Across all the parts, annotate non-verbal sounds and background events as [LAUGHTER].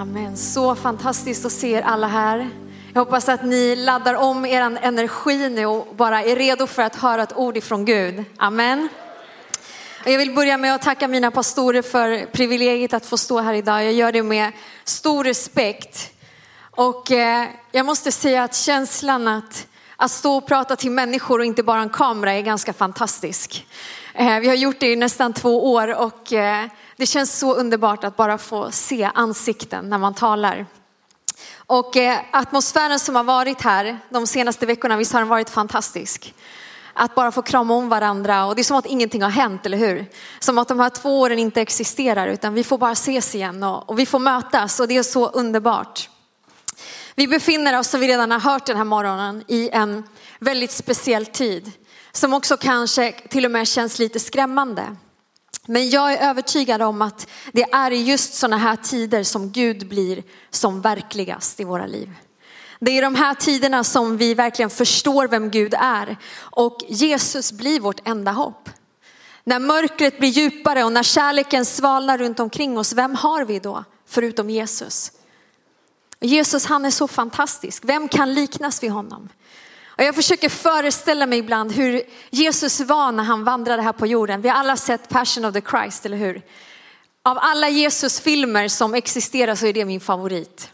Amen. Så fantastiskt att se er alla här. Jag hoppas att ni laddar om er energi nu och bara är redo för att höra ett ord ifrån Gud. Amen. Jag vill börja med att tacka mina pastorer för privilegiet att få stå här idag. Jag gör det med stor respekt. Och eh, jag måste säga att känslan att, att stå och prata till människor och inte bara en kamera är ganska fantastisk. Eh, vi har gjort det i nästan två år och eh, det känns så underbart att bara få se ansikten när man talar. Och eh, atmosfären som har varit här de senaste veckorna, visst har den varit fantastisk. Att bara få krama om varandra och det är som att ingenting har hänt, eller hur? Som att de här två åren inte existerar utan vi får bara ses igen och, och vi får mötas och det är så underbart. Vi befinner oss, som vi redan har hört den här morgonen, i en väldigt speciell tid. Som också kanske till och med känns lite skrämmande. Men jag är övertygad om att det är i just sådana här tider som Gud blir som verkligast i våra liv. Det är i de här tiderna som vi verkligen förstår vem Gud är och Jesus blir vårt enda hopp. När mörkret blir djupare och när kärleken svalnar runt omkring oss, vem har vi då förutom Jesus? Jesus han är så fantastisk, vem kan liknas vid honom? Och jag försöker föreställa mig ibland hur Jesus var när han vandrade här på jorden. Vi har alla sett Passion of the Christ, eller hur? Av alla Jesus-filmer som existerar så är det min favorit.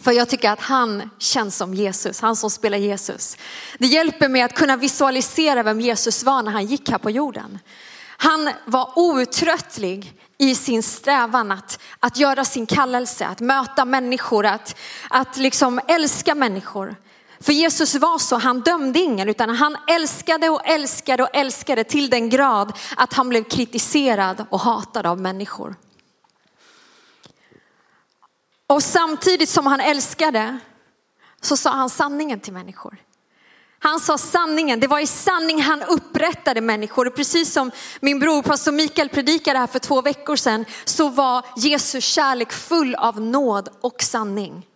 För jag tycker att han känns som Jesus, han som spelar Jesus. Det hjälper mig att kunna visualisera vem Jesus var när han gick här på jorden. Han var outtröttlig i sin strävan att, att göra sin kallelse, att möta människor, att, att liksom älska människor. För Jesus var så, han dömde ingen utan han älskade och älskade och älskade till den grad att han blev kritiserad och hatad av människor. Och samtidigt som han älskade så sa han sanningen till människor. Han sa sanningen, det var i sanning han upprättade människor. Och precis som min bror pastor Mikael predikade här för två veckor sedan så var Jesus kärlek full av nåd och sanning.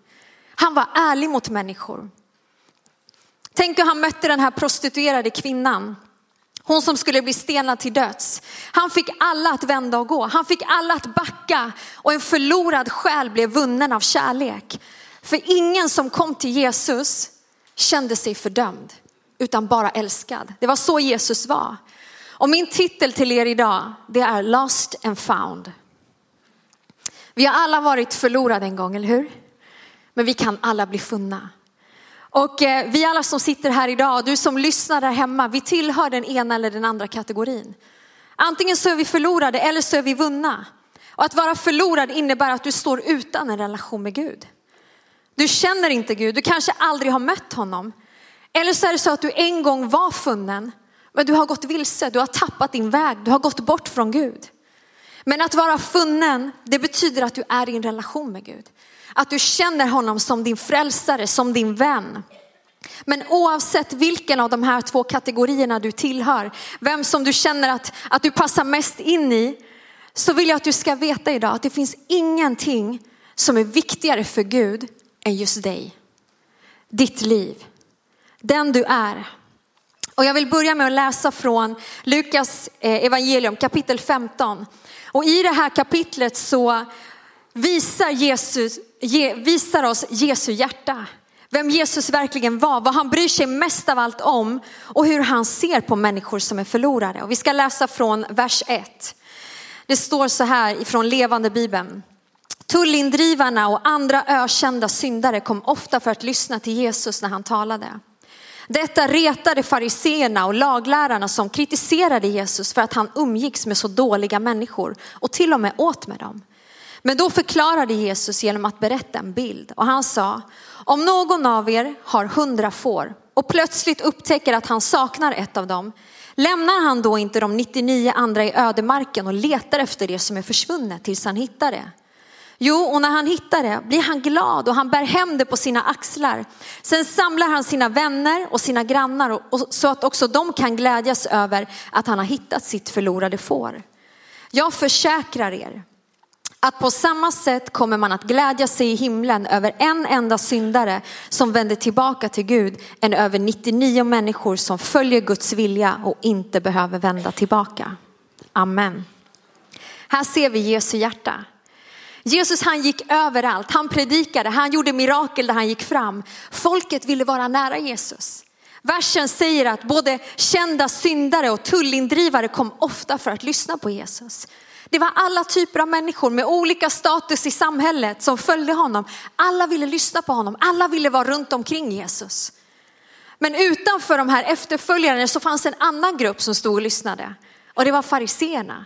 Han var ärlig mot människor. Tänk hur han mötte den här prostituerade kvinnan. Hon som skulle bli stenad till döds. Han fick alla att vända och gå. Han fick alla att backa och en förlorad själ blev vunnen av kärlek. För ingen som kom till Jesus kände sig fördömd utan bara älskad. Det var så Jesus var. Och min titel till er idag, det är Lost and found. Vi har alla varit förlorade en gång, eller hur? Men vi kan alla bli funna. Och eh, vi alla som sitter här idag, du som lyssnar där hemma, vi tillhör den ena eller den andra kategorin. Antingen så är vi förlorade eller så är vi vunna. Och att vara förlorad innebär att du står utan en relation med Gud. Du känner inte Gud, du kanske aldrig har mött honom. Eller så är det så att du en gång var funnen, men du har gått vilse, du har tappat din väg, du har gått bort från Gud. Men att vara funnen, det betyder att du är i en relation med Gud. Att du känner honom som din frälsare, som din vän. Men oavsett vilken av de här två kategorierna du tillhör, vem som du känner att, att du passar mest in i, så vill jag att du ska veta idag att det finns ingenting som är viktigare för Gud än just dig. Ditt liv, den du är. Och jag vill börja med att läsa från Lukas eh, evangelium kapitel 15. Och i det här kapitlet så visar, Jesus, visar oss Jesu hjärta. Vem Jesus verkligen var, vad han bryr sig mest av allt om och hur han ser på människor som är förlorade. Och vi ska läsa från vers 1. Det står så här ifrån levande bibeln. Tullindrivarna och andra ökända syndare kom ofta för att lyssna till Jesus när han talade. Detta retade fariseerna och laglärarna som kritiserade Jesus för att han umgicks med så dåliga människor och till och med åt med dem. Men då förklarade Jesus genom att berätta en bild och han sa, om någon av er har hundra får och plötsligt upptäcker att han saknar ett av dem, lämnar han då inte de 99 andra i ödemarken och letar efter det som är försvunnet tills han hittar det? Jo, och när han hittar det blir han glad och han bär hem det på sina axlar. Sen samlar han sina vänner och sina grannar och, och, så att också de kan glädjas över att han har hittat sitt förlorade får. Jag försäkrar er, att på samma sätt kommer man att glädja sig i himlen över en enda syndare som vänder tillbaka till Gud än över 99 människor som följer Guds vilja och inte behöver vända tillbaka. Amen. Här ser vi Jesu hjärta. Jesus han gick överallt, han predikade, han gjorde mirakel där han gick fram. Folket ville vara nära Jesus. Versen säger att både kända syndare och tullindrivare kom ofta för att lyssna på Jesus. Det var alla typer av människor med olika status i samhället som följde honom. Alla ville lyssna på honom, alla ville vara runt omkring Jesus. Men utanför de här efterföljarna så fanns en annan grupp som stod och lyssnade och det var fariseerna.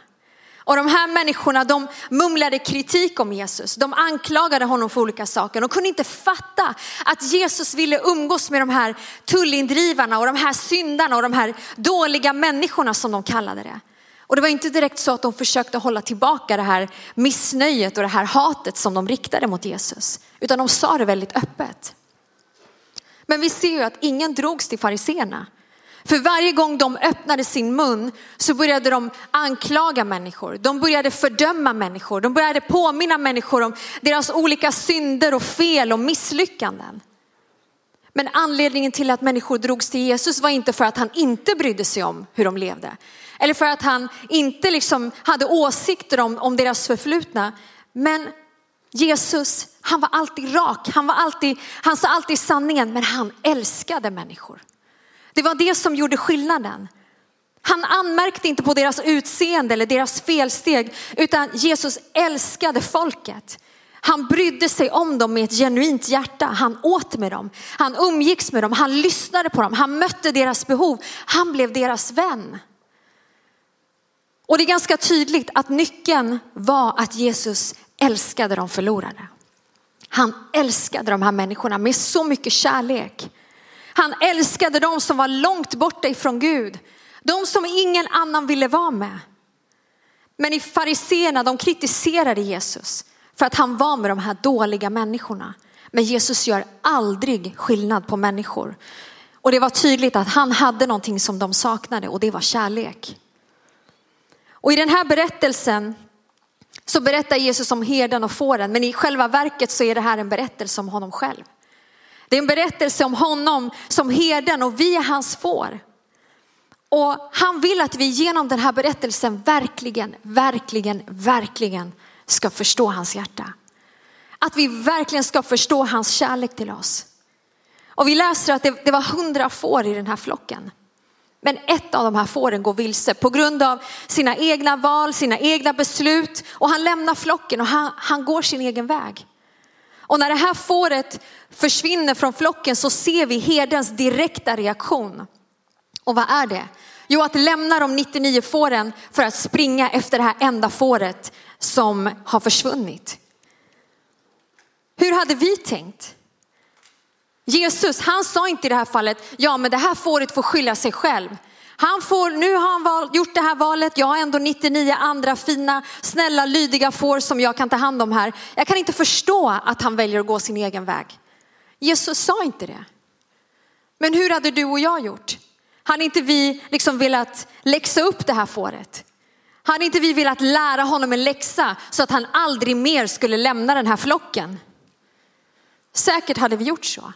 Och de här människorna de mumlade kritik om Jesus. De anklagade honom för olika saker. De kunde inte fatta att Jesus ville umgås med de här tullindrivarna och de här syndarna och de här dåliga människorna som de kallade det. Och det var inte direkt så att de försökte hålla tillbaka det här missnöjet och det här hatet som de riktade mot Jesus. Utan de sa det väldigt öppet. Men vi ser ju att ingen drogs till fariseerna. För varje gång de öppnade sin mun så började de anklaga människor. De började fördöma människor. De började påminna människor om deras olika synder och fel och misslyckanden. Men anledningen till att människor drogs till Jesus var inte för att han inte brydde sig om hur de levde. Eller för att han inte liksom hade åsikter om, om deras förflutna. Men Jesus, han var alltid rak, han, var alltid, han sa alltid sanningen, men han älskade människor. Det var det som gjorde skillnaden. Han anmärkte inte på deras utseende eller deras felsteg, utan Jesus älskade folket. Han brydde sig om dem med ett genuint hjärta. Han åt med dem, han umgicks med dem, han lyssnade på dem, han mötte deras behov. Han blev deras vän. Och det är ganska tydligt att nyckeln var att Jesus älskade de förlorade. Han älskade de här människorna med så mycket kärlek. Han älskade de som var långt borta ifrån Gud. De som ingen annan ville vara med. Men i fariseerna, de kritiserade Jesus för att han var med de här dåliga människorna. Men Jesus gör aldrig skillnad på människor. Och det var tydligt att han hade någonting som de saknade och det var kärlek. Och i den här berättelsen så berättar Jesus om herden och fåren, men i själva verket så är det här en berättelse om honom själv. Det är en berättelse om honom som herden och vi är hans får. Och han vill att vi genom den här berättelsen verkligen, verkligen, verkligen ska förstå hans hjärta. Att vi verkligen ska förstå hans kärlek till oss. Och vi läser att det, det var hundra får i den här flocken. Men ett av de här fåren går vilse på grund av sina egna val, sina egna beslut och han lämnar flocken och han, han går sin egen väg. Och när det här fåret försvinner från flocken så ser vi herdens direkta reaktion. Och vad är det? Jo, att lämna de 99 fåren för att springa efter det här enda fåret som har försvunnit. Hur hade vi tänkt? Jesus, han sa inte i det här fallet, ja men det här fåret får skylla sig själv. Han får, nu har han val, gjort det här valet, jag har ändå 99 andra fina, snälla, lydiga får som jag kan ta hand om här. Jag kan inte förstå att han väljer att gå sin egen väg. Jesus sa inte det. Men hur hade du och jag gjort? Hade inte vi liksom velat läxa upp det här fåret? Hade inte vi velat lära honom en läxa så att han aldrig mer skulle lämna den här flocken? Säkert hade vi gjort så.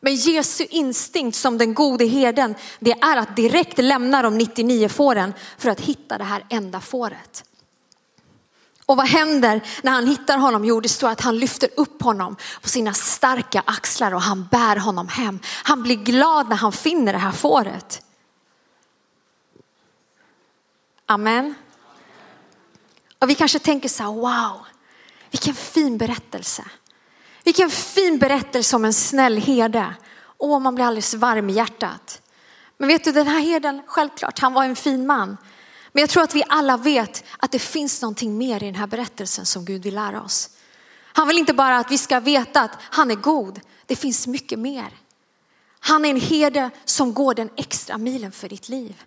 Men Jesu instinkt som den gode herden, det är att direkt lämna de 99 fåren för att hitta det här enda fåret. Och vad händer när han hittar honom? Jo, det står att han lyfter upp honom på sina starka axlar och han bär honom hem. Han blir glad när han finner det här fåret. Amen. Och vi kanske tänker så här, wow, vilken fin berättelse. Vilken fin berättelse om en snäll herde. Åh, man blir alldeles varm i hjärtat. Men vet du, den här herden, självklart, han var en fin man. Men jag tror att vi alla vet att det finns någonting mer i den här berättelsen som Gud vill lära oss. Han vill inte bara att vi ska veta att han är god. Det finns mycket mer. Han är en herde som går den extra milen för ditt liv.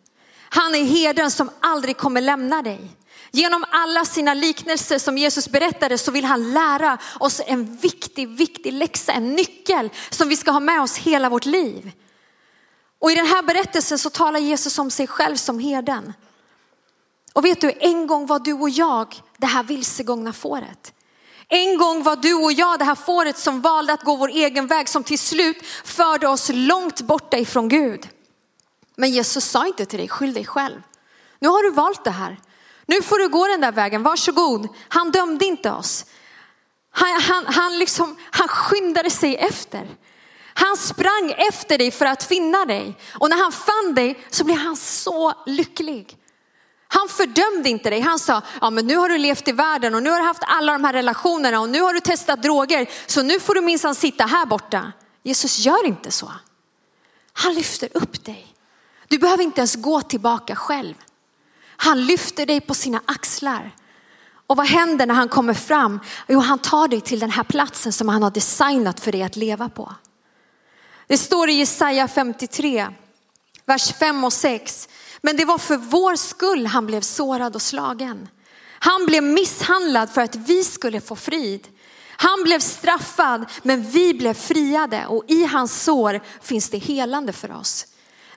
Han är herden som aldrig kommer lämna dig. Genom alla sina liknelser som Jesus berättade så vill han lära oss en viktig, viktig läxa, en nyckel som vi ska ha med oss hela vårt liv. Och i den här berättelsen så talar Jesus om sig själv som herden. Och vet du, en gång var du och jag det här vilsegångna fåret. En gång var du och jag det här fåret som valde att gå vår egen väg som till slut förde oss långt borta ifrån Gud. Men Jesus sa inte till dig, skyll dig själv. Nu har du valt det här. Nu får du gå den där vägen, varsågod. Han dömde inte oss. Han, han, han, liksom, han skyndade sig efter. Han sprang efter dig för att finna dig. Och när han fann dig så blev han så lycklig. Han fördömde inte dig. Han sa, ja men nu har du levt i världen och nu har du haft alla de här relationerna och nu har du testat droger. Så nu får du minsann sitta här borta. Jesus gör inte så. Han lyfter upp dig. Du behöver inte ens gå tillbaka själv. Han lyfter dig på sina axlar. Och vad händer när han kommer fram? Jo, han tar dig till den här platsen som han har designat för dig att leva på. Det står i Jesaja 53, vers 5 och 6. Men det var för vår skull han blev sårad och slagen. Han blev misshandlad för att vi skulle få frid. Han blev straffad men vi blev friade och i hans sår finns det helande för oss.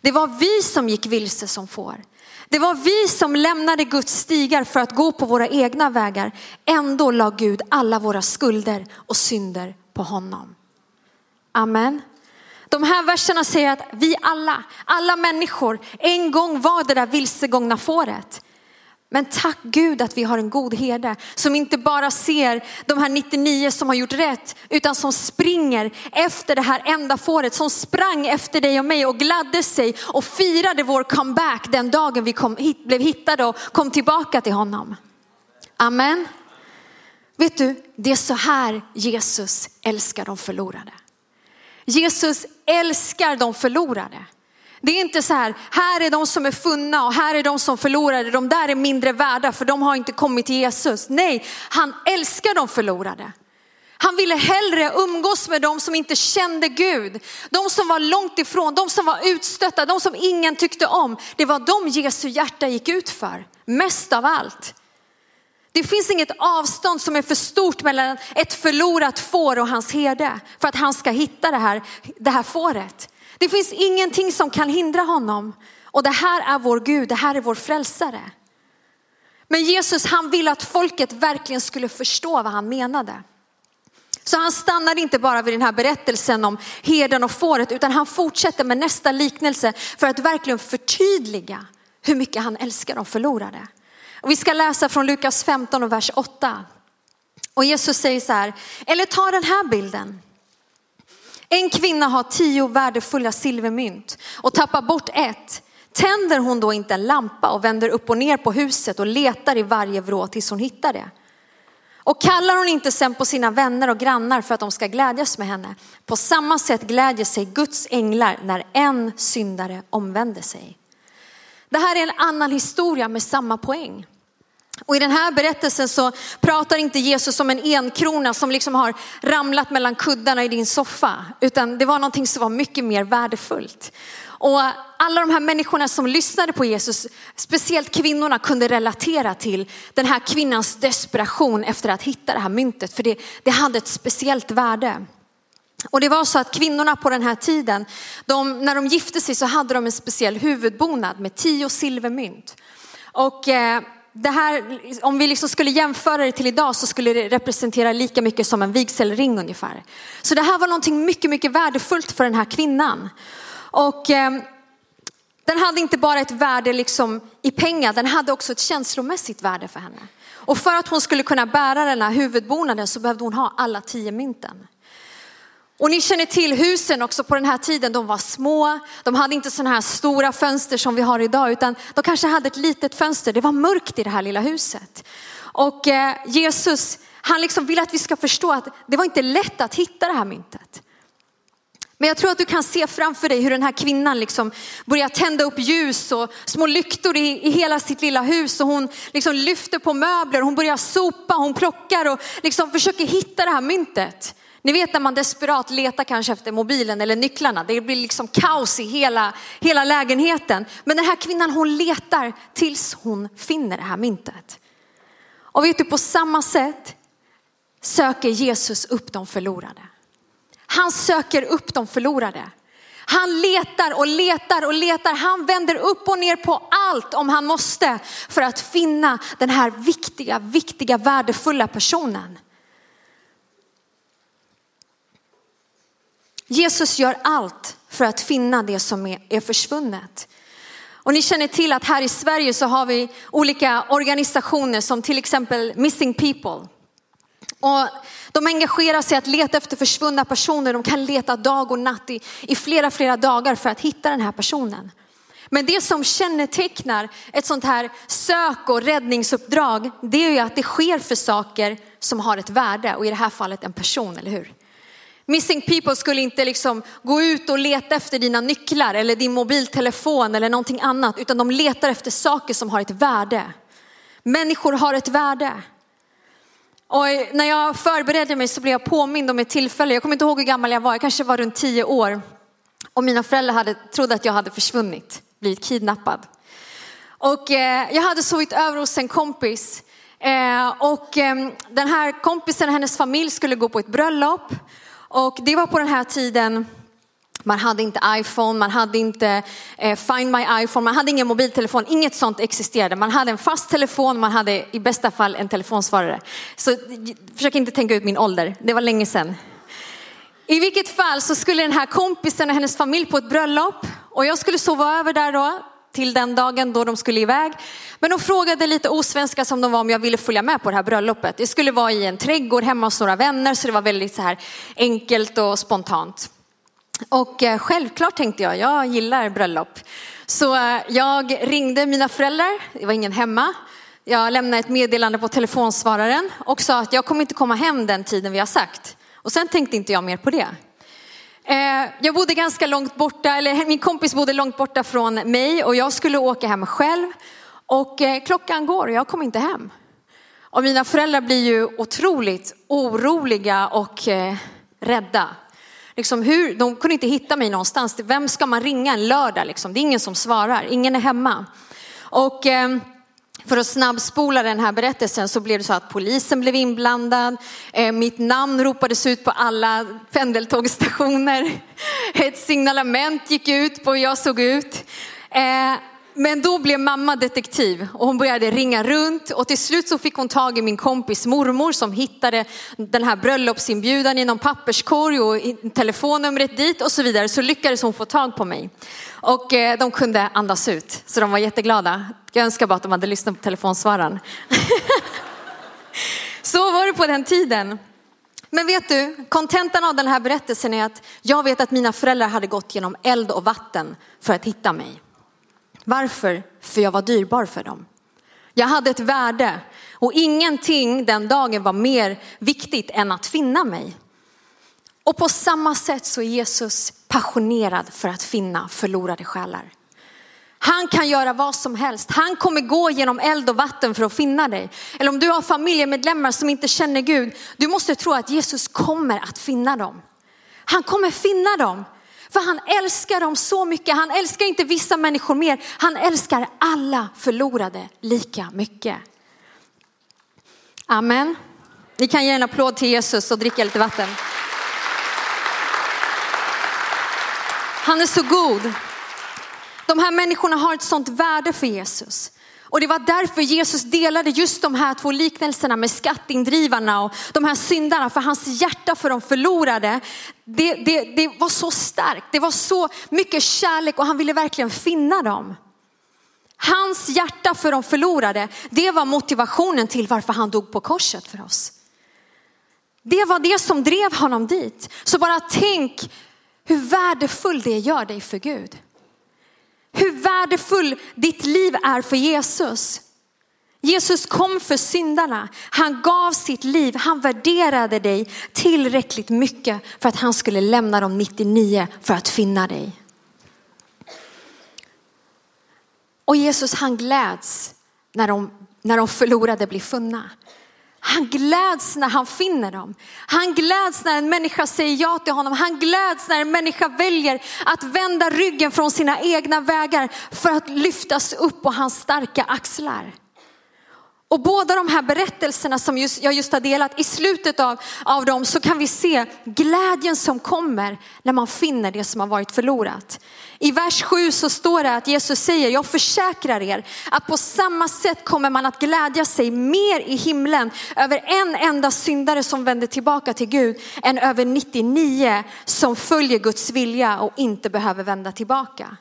Det var vi som gick vilse som får. Det var vi som lämnade Guds stigar för att gå på våra egna vägar. Ändå la Gud alla våra skulder och synder på honom. Amen. De här verserna säger att vi alla, alla människor, en gång var det där vilsegångna fåret. Men tack Gud att vi har en god herde som inte bara ser de här 99 som har gjort rätt utan som springer efter det här enda fåret som sprang efter dig och mig och gladde sig och firade vår comeback den dagen vi kom, hit, blev hittade och kom tillbaka till honom. Amen. Vet du, det är så här Jesus älskar de förlorade. Jesus älskar de förlorade. Det är inte så här, här är de som är funna och här är de som förlorade. De där är mindre värda för de har inte kommit till Jesus. Nej, han älskar de förlorade. Han ville hellre umgås med de som inte kände Gud. De som var långt ifrån, de som var utstötta, de som ingen tyckte om. Det var de Jesu hjärta gick ut för, mest av allt. Det finns inget avstånd som är för stort mellan ett förlorat får och hans herde för att han ska hitta det här, det här fåret. Det finns ingenting som kan hindra honom. Och det här är vår Gud, det här är vår frälsare. Men Jesus han ville att folket verkligen skulle förstå vad han menade. Så han stannade inte bara vid den här berättelsen om herden och fåret utan han fortsätter med nästa liknelse för att verkligen förtydliga hur mycket han älskar de förlorade. Och vi ska läsa från Lukas 15 och vers 8. Och Jesus säger så här, eller ta den här bilden. En kvinna har tio värdefulla silvermynt och tappar bort ett. Tänder hon då inte en lampa och vänder upp och ner på huset och letar i varje vrå tills hon hittar det? Och kallar hon inte sen på sina vänner och grannar för att de ska glädjas med henne? På samma sätt glädjer sig Guds änglar när en syndare omvänder sig. Det här är en annan historia med samma poäng. Och i den här berättelsen så pratar inte Jesus om en enkrona som liksom har ramlat mellan kuddarna i din soffa, utan det var någonting som var mycket mer värdefullt. Och alla de här människorna som lyssnade på Jesus, speciellt kvinnorna, kunde relatera till den här kvinnans desperation efter att hitta det här myntet, för det, det hade ett speciellt värde. Och det var så att kvinnorna på den här tiden, de, när de gifte sig så hade de en speciell huvudbonad med tio silvermynt. Och eh, det här, om vi liksom skulle jämföra det till idag så skulle det representera lika mycket som en vigselring ungefär. Så det här var någonting mycket, mycket värdefullt för den här kvinnan. Och eh, den hade inte bara ett värde liksom i pengar, den hade också ett känslomässigt värde för henne. Och för att hon skulle kunna bära den här huvudbonaden så behövde hon ha alla tio mynten. Och ni känner till husen också på den här tiden, de var små, de hade inte sådana här stora fönster som vi har idag, utan de kanske hade ett litet fönster. Det var mörkt i det här lilla huset. Och eh, Jesus, han liksom vill att vi ska förstå att det var inte lätt att hitta det här myntet. Men jag tror att du kan se framför dig hur den här kvinnan liksom börjar tända upp ljus och små lyktor i, i hela sitt lilla hus och hon liksom lyfter på möbler, hon börjar sopa, hon plockar och liksom försöker hitta det här myntet. Ni vet när man desperat letar kanske efter mobilen eller nycklarna. Det blir liksom kaos i hela, hela lägenheten. Men den här kvinnan hon letar tills hon finner det här myntet. Och vet du på samma sätt söker Jesus upp de förlorade. Han söker upp de förlorade. Han letar och letar och letar. Han vänder upp och ner på allt om han måste för att finna den här viktiga, viktiga, värdefulla personen. Jesus gör allt för att finna det som är, försvunnet. Och ni känner till att här i Sverige så har vi olika organisationer som till exempel Missing People. Och de engagerar sig att leta efter försvunna personer. De kan leta dag och natt i, i flera, flera dagar för att hitta den här personen. Men det som kännetecknar ett sånt här sök och räddningsuppdrag, det är ju att det sker för saker som har ett värde och i det här fallet en person, eller hur? Missing people skulle inte liksom gå ut och leta efter dina nycklar eller din mobiltelefon eller någonting annat, utan de letar efter saker som har ett värde. Människor har ett värde. Och när jag förberedde mig så blev jag påmind om ett tillfälle, jag kommer inte ihåg hur gammal jag var, jag kanske var runt tio år. Och mina föräldrar hade, trodde att jag hade försvunnit, blivit kidnappad. Och eh, jag hade sovit över hos en kompis. Eh, och eh, den här kompisen och hennes familj skulle gå på ett bröllop. Och det var på den här tiden man hade inte iPhone, man hade inte eh, Find My iPhone, man hade ingen mobiltelefon, inget sånt existerade. Man hade en fast telefon, man hade i bästa fall en telefonsvarare. Så försök inte tänka ut min ålder, det var länge sedan. I vilket fall så skulle den här kompisen och hennes familj på ett bröllop och jag skulle sova över där då till den dagen då de skulle iväg. Men de frågade lite osvenska som de var om jag ville följa med på det här bröllopet. Det skulle vara i en trädgård hemma hos några vänner så det var väldigt så här enkelt och spontant. Och eh, självklart tänkte jag, jag gillar bröllop. Så eh, jag ringde mina föräldrar, det var ingen hemma. Jag lämnade ett meddelande på telefonsvararen och sa att jag kommer inte komma hem den tiden vi har sagt. Och sen tänkte inte jag mer på det. Eh, jag bodde ganska långt borta, eller min kompis bodde långt borta från mig och jag skulle åka hem själv. Och eh, klockan går och jag kom inte hem. Och mina föräldrar blir ju otroligt oroliga och eh, rädda. Liksom hur, de kunde inte hitta mig någonstans. Vem ska man ringa en lördag? Liksom? Det är ingen som svarar, ingen är hemma. Och eh, för att snabbspola den här berättelsen så blev det så att polisen blev inblandad. Eh, mitt namn ropades ut på alla pendeltågstationer. [LAUGHS] Ett signalement gick ut på hur jag såg ut. Eh, men då blev mamma detektiv och hon började ringa runt och till slut så fick hon tag i min kompis mormor som hittade den här bröllopsinbjudan i någon papperskorg och telefonnumret dit och så vidare. Så lyckades hon få tag på mig och eh, de kunde andas ut så de var jätteglada. Jag önskar bara att de hade lyssnat på telefonsvararen. [LAUGHS] så var det på den tiden. Men vet du, kontentan av den här berättelsen är att jag vet att mina föräldrar hade gått genom eld och vatten för att hitta mig. Varför? För jag var dyrbar för dem. Jag hade ett värde och ingenting den dagen var mer viktigt än att finna mig. Och på samma sätt så är Jesus passionerad för att finna förlorade själar. Han kan göra vad som helst. Han kommer gå genom eld och vatten för att finna dig. Eller om du har familjemedlemmar som inte känner Gud, du måste tro att Jesus kommer att finna dem. Han kommer finna dem. För han älskar dem så mycket. Han älskar inte vissa människor mer. Han älskar alla förlorade lika mycket. Amen. Ni kan ge en applåd till Jesus och dricka lite vatten. Han är så god. De här människorna har ett sånt värde för Jesus. Och det var därför Jesus delade just de här två liknelserna med skatteindrivarna och de här syndarna. För hans hjärta för de förlorade, det, det, det var så starkt. Det var så mycket kärlek och han ville verkligen finna dem. Hans hjärta för de förlorade, det var motivationen till varför han dog på korset för oss. Det var det som drev honom dit. Så bara tänk hur värdefull det gör dig för Gud. Hur värdefull ditt liv är för Jesus. Jesus kom för syndarna. Han gav sitt liv. Han värderade dig tillräckligt mycket för att han skulle lämna de 99 för att finna dig. Och Jesus han gläds när de, när de förlorade blir funna. Han gläds när han finner dem. Han gläds när en människa säger ja till honom. Han gläds när en människa väljer att vända ryggen från sina egna vägar för att lyftas upp på hans starka axlar. Och båda de här berättelserna som just, jag just har delat, i slutet av, av dem så kan vi se glädjen som kommer när man finner det som har varit förlorat. I vers 7 så står det att Jesus säger, jag försäkrar er att på samma sätt kommer man att glädja sig mer i himlen över en enda syndare som vänder tillbaka till Gud än över 99 som följer Guds vilja och inte behöver vända tillbaka.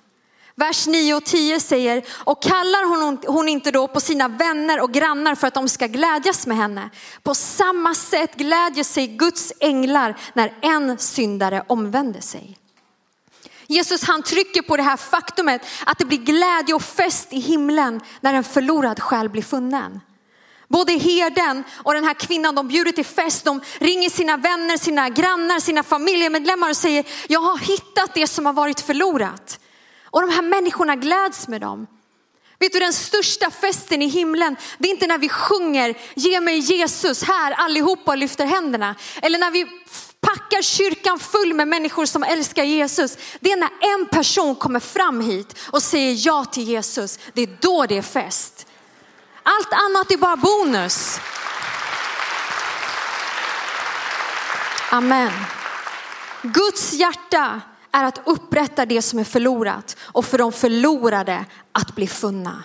Vers 9 och 10 säger, och kallar hon, hon inte då på sina vänner och grannar för att de ska glädjas med henne. På samma sätt glädjer sig Guds änglar när en syndare omvänder sig. Jesus han trycker på det här faktumet att det blir glädje och fest i himlen när en förlorad själ blir funnen. Både herden och den här kvinnan, de bjuder till fest. De ringer sina vänner, sina grannar, sina familjemedlemmar och säger, jag har hittat det som har varit förlorat. Och de här människorna gläds med dem. Vet du den största festen i himlen, det är inte när vi sjunger ge mig Jesus här allihopa och lyfter händerna. Eller när vi packar kyrkan full med människor som älskar Jesus. Det är när en person kommer fram hit och säger ja till Jesus. Det är då det är fest. Allt annat är bara bonus. Amen. Guds hjärta är att upprätta det som är förlorat och för de förlorade att bli funna.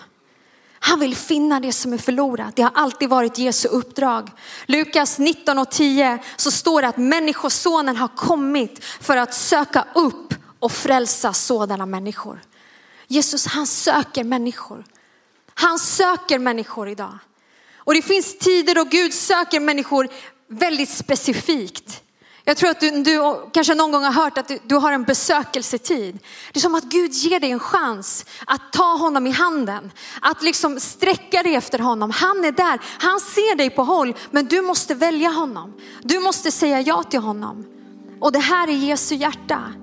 Han vill finna det som är förlorat. Det har alltid varit Jesu uppdrag. Lukas 19 och 10 så står det att människosonen har kommit för att söka upp och frälsa sådana människor. Jesus han söker människor. Han söker människor idag. Och det finns tider då Gud söker människor väldigt specifikt. Jag tror att du, du, kanske någon gång har hört att du, du, har en besökelsetid. Det är som att Gud ger dig en chans att ta honom i handen, att liksom sträcka dig efter honom. Han är där, han ser dig på håll, men du måste välja honom. Du måste säga ja till honom. Och det här är Jesu hjärta.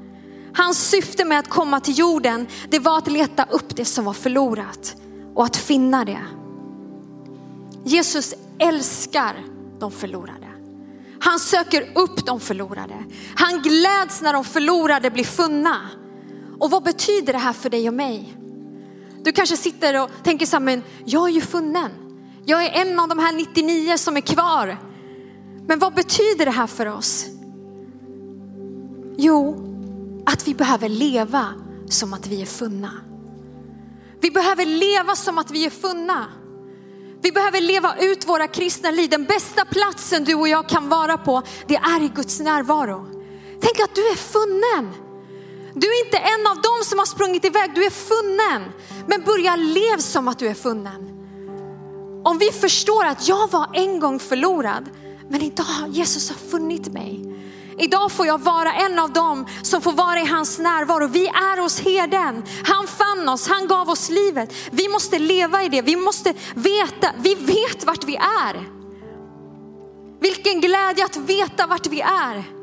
Hans syfte med att komma till jorden, det var att leta upp det som var förlorat och att finna det. Jesus älskar de förlorade. Han söker upp de förlorade. Han gläds när de förlorade blir funna. Och vad betyder det här för dig och mig? Du kanske sitter och tänker så här, men jag är ju funnen. Jag är en av de här 99 som är kvar. Men vad betyder det här för oss? Jo, att vi behöver leva som att vi är funna. Vi behöver leva som att vi är funna. Vi behöver leva ut våra kristna liv. Den bästa platsen du och jag kan vara på, det är i Guds närvaro. Tänk att du är funnen. Du är inte en av dem som har sprungit iväg, du är funnen. Men börja leva som att du är funnen. Om vi förstår att jag var en gång förlorad, men idag har Jesus har funnit mig. Idag får jag vara en av dem som får vara i hans närvaro. Vi är hos herden. Han fann oss, han gav oss livet. Vi måste leva i det. Vi måste veta, vi vet vart vi är. Vilken glädje att veta vart vi är.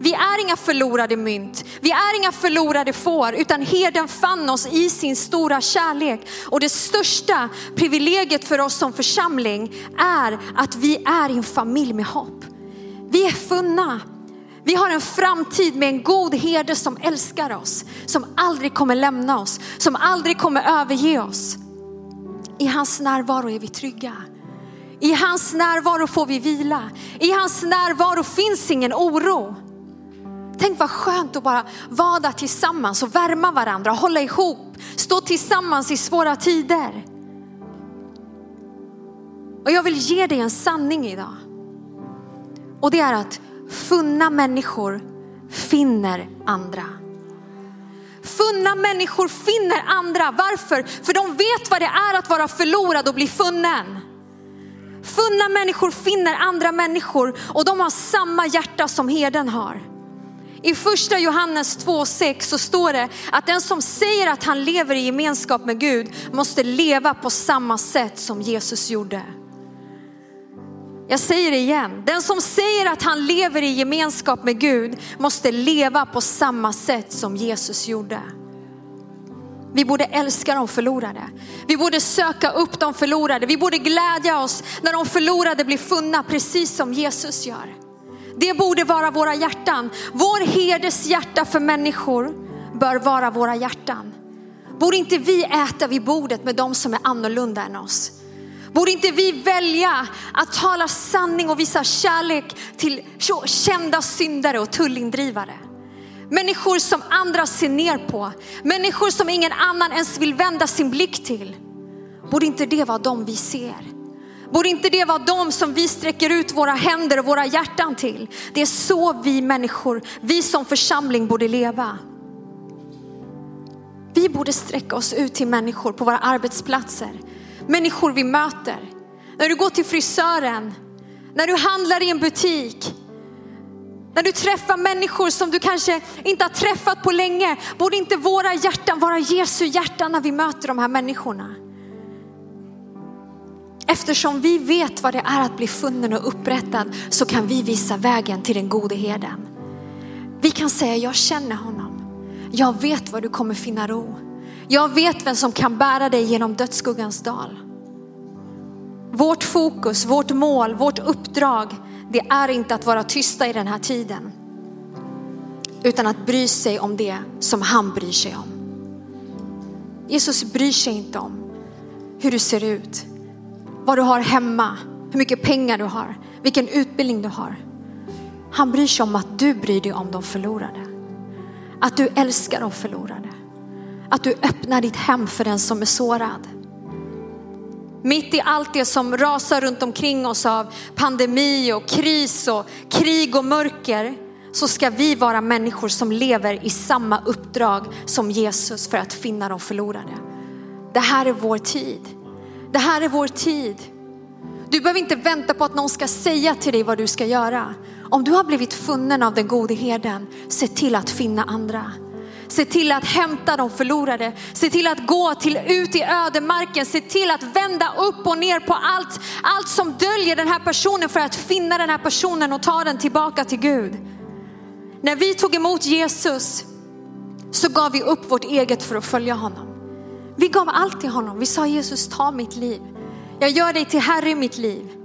Vi är inga förlorade mynt, vi är inga förlorade får, utan herden fann oss i sin stora kärlek. Och det största privilegiet för oss som församling är att vi är en familj med hopp. Vi är funna, vi har en framtid med en god herde som älskar oss, som aldrig kommer lämna oss, som aldrig kommer överge oss. I hans närvaro är vi trygga. I hans närvaro får vi vila. I hans närvaro finns ingen oro. Tänk vad skönt att bara vara där tillsammans och värma varandra, hålla ihop, stå tillsammans i svåra tider. Och jag vill ge dig en sanning idag. Och det är att funna människor finner andra. Funna människor finner andra. Varför? För de vet vad det är att vara förlorad och bli funnen. Funna människor finner andra människor och de har samma hjärta som herden har. I första Johannes 2.6 så står det att den som säger att han lever i gemenskap med Gud måste leva på samma sätt som Jesus gjorde. Jag säger det igen, den som säger att han lever i gemenskap med Gud måste leva på samma sätt som Jesus gjorde. Vi borde älska de förlorade. Vi borde söka upp de förlorade. Vi borde glädja oss när de förlorade blir funna precis som Jesus gör. Det borde vara våra hjärtan. Vår herdes hjärta för människor bör vara våra hjärtan. Borde inte vi äta vid bordet med de som är annorlunda än oss? Borde inte vi välja att tala sanning och visa kärlek till kända syndare och tullindrivare? Människor som andra ser ner på, människor som ingen annan ens vill vända sin blick till. Borde inte det vara dem vi ser? Borde inte det vara dem som vi sträcker ut våra händer och våra hjärtan till? Det är så vi människor, vi som församling borde leva. Vi borde sträcka oss ut till människor på våra arbetsplatser, människor vi möter. När du går till frisören, när du handlar i en butik, när du träffar människor som du kanske inte har träffat på länge, borde inte våra hjärtan vara Jesu hjärtan när vi möter de här människorna? Eftersom vi vet vad det är att bli funnen och upprättad så kan vi visa vägen till den gode herden. Vi kan säga, jag känner honom. Jag vet var du kommer finna ro. Jag vet vem som kan bära dig genom dödsskuggans dal. Vårt fokus, vårt mål, vårt uppdrag, det är inte att vara tysta i den här tiden. Utan att bry sig om det som han bryr sig om. Jesus bryr sig inte om hur du ser ut, vad du har hemma, hur mycket pengar du har, vilken utbildning du har. Han bryr sig om att du bryr dig om de förlorade. Att du älskar de förlorade. Att du öppnar ditt hem för den som är sårad. Mitt i allt det som rasar runt omkring oss av pandemi och kris och krig och mörker så ska vi vara människor som lever i samma uppdrag som Jesus för att finna de förlorade. Det här är vår tid. Det här är vår tid. Du behöver inte vänta på att någon ska säga till dig vad du ska göra. Om du har blivit funnen av den gode herden, se till att finna andra. Se till att hämta de förlorade. Se till att gå till, ut i ödemarken. Se till att vända upp och ner på allt, allt som döljer den här personen för att finna den här personen och ta den tillbaka till Gud. När vi tog emot Jesus så gav vi upp vårt eget för att följa honom. Vi gav allt till honom. Vi sa Jesus ta mitt liv. Jag gör dig till Herre i mitt liv.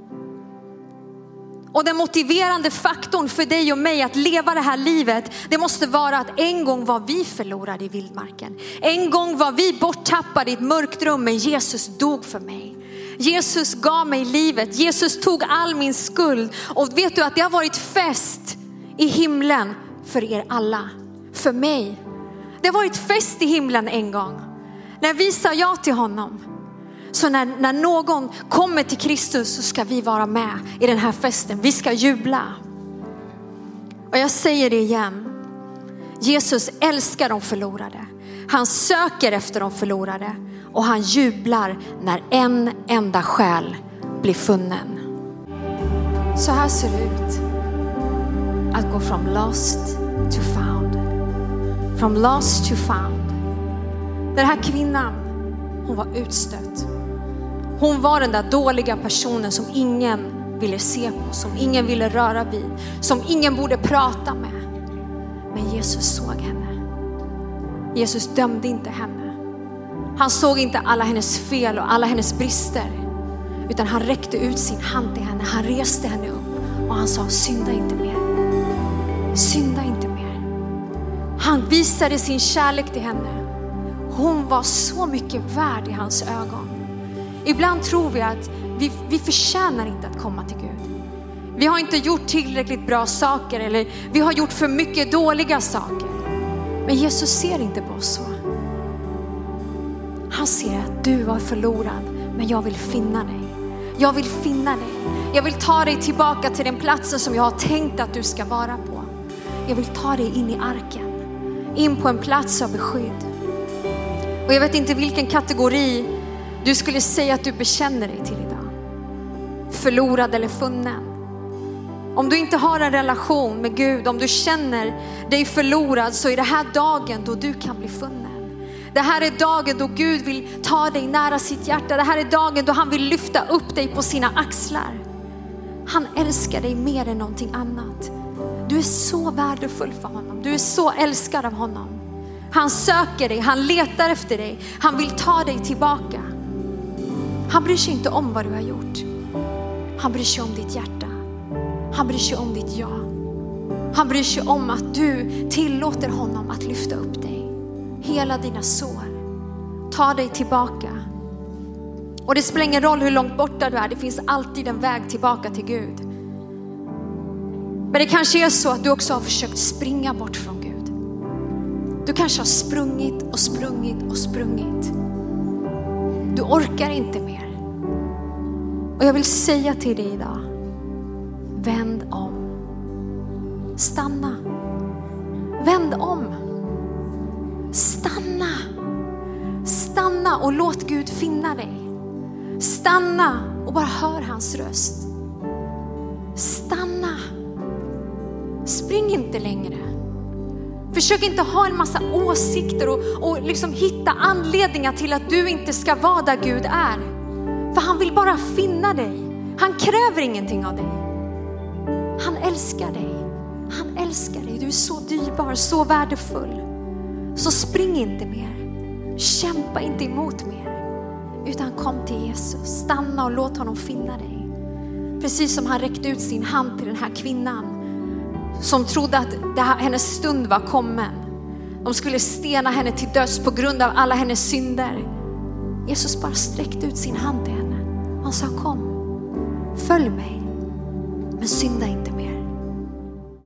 Och den motiverande faktorn för dig och mig att leva det här livet, det måste vara att en gång var vi förlorade i vildmarken. En gång var vi borttappade i ett mörkt rum, men Jesus dog för mig. Jesus gav mig livet, Jesus tog all min skuld. Och vet du att det har varit fest i himlen för er alla, för mig. Det har varit fest i himlen en gång. När vi sa ja till honom. Så när, när någon kommer till Kristus så ska vi vara med i den här festen. Vi ska jubla. Och jag säger det igen. Jesus älskar de förlorade. Han söker efter de förlorade och han jublar när en enda själ blir funnen. Så här ser det ut. Att gå från lost to found. From lost to found. Den här kvinnan, hon var utstött. Hon var den där dåliga personen som ingen ville se på, som ingen ville röra vid, som ingen borde prata med. Men Jesus såg henne. Jesus dömde inte henne. Han såg inte alla hennes fel och alla hennes brister, utan han räckte ut sin hand till henne. Han reste henne upp och han sa synda inte mer. Synda inte mer. Han visade sin kärlek till henne. Hon var så mycket värd i hans ögon. Ibland tror vi att vi, vi förtjänar inte att komma till Gud. Vi har inte gjort tillräckligt bra saker eller vi har gjort för mycket dåliga saker. Men Jesus ser inte på oss så. Han ser att du var förlorad, men jag vill finna dig. Jag vill finna dig. Jag vill ta dig tillbaka till den platsen som jag har tänkt att du ska vara på. Jag vill ta dig in i arken, in på en plats av beskydd. Och jag vet inte vilken kategori du skulle säga att du bekänner dig till idag. Förlorad eller funnen. Om du inte har en relation med Gud, om du känner dig förlorad så är det här dagen då du kan bli funnen. Det här är dagen då Gud vill ta dig nära sitt hjärta. Det här är dagen då han vill lyfta upp dig på sina axlar. Han älskar dig mer än någonting annat. Du är så värdefull för honom. Du är så älskad av honom. Han söker dig, han letar efter dig, han vill ta dig tillbaka. Han bryr sig inte om vad du har gjort. Han bryr sig om ditt hjärta. Han bryr sig om ditt ja. Han bryr sig om att du tillåter honom att lyfta upp dig. Hela dina sår. Ta dig tillbaka. Och det spelar ingen roll hur långt borta du är, det finns alltid en väg tillbaka till Gud. Men det kanske är så att du också har försökt springa bort från Gud. Du kanske har sprungit och sprungit och sprungit. Du orkar inte mer. Och jag vill säga till dig idag, vänd om. Stanna. Vänd om. Stanna. stanna och låt Gud finna dig. Stanna och bara hör hans röst. Stanna. Spring inte längre. Försök inte ha en massa åsikter och, och liksom hitta anledningar till att du inte ska vara där Gud är. För han vill bara finna dig. Han kräver ingenting av dig. Han älskar dig. Han älskar dig. Du är så dyrbar, så värdefull. Så spring inte mer. Kämpa inte emot mer. Utan kom till Jesus. Stanna och låt honom finna dig. Precis som han räckte ut sin hand till den här kvinnan som trodde att det här, hennes stund var kommen. De skulle stena henne till döds på grund av alla hennes synder. Jesus bara sträckte ut sin hand till henne. Han sa kom, följ mig, men synda inte.